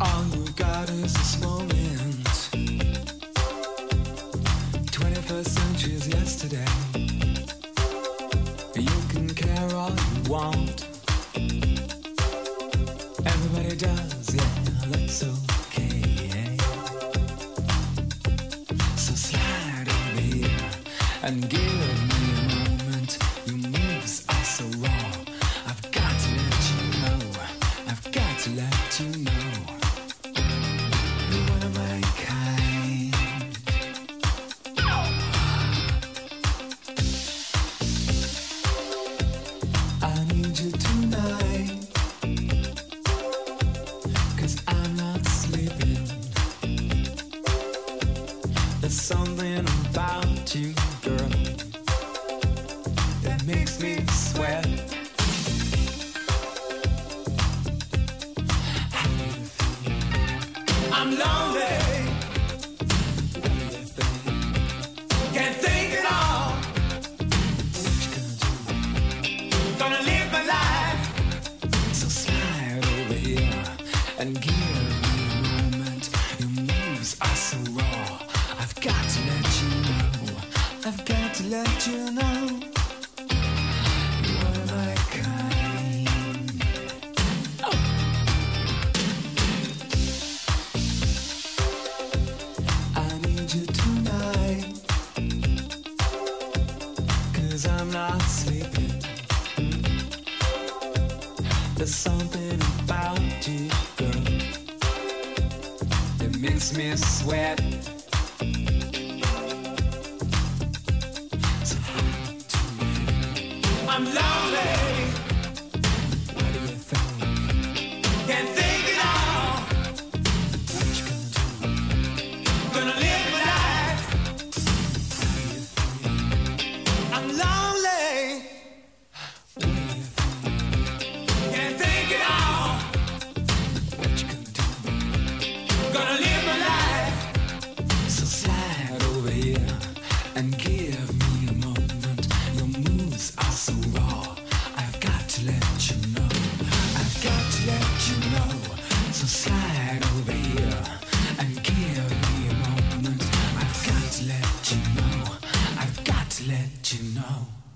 All you got is this moment. 21st century is yesterday. You can care all you want. Everybody does, yeah, that's okay. So slide over here and give. There's something about you, girl, that makes me sweat. I'm lonely. I've got to let you know. You're my kind. I need you tonight. Cause I'm not sleeping. There's something about you, girl That makes me sweat. I'm lonely. let you know.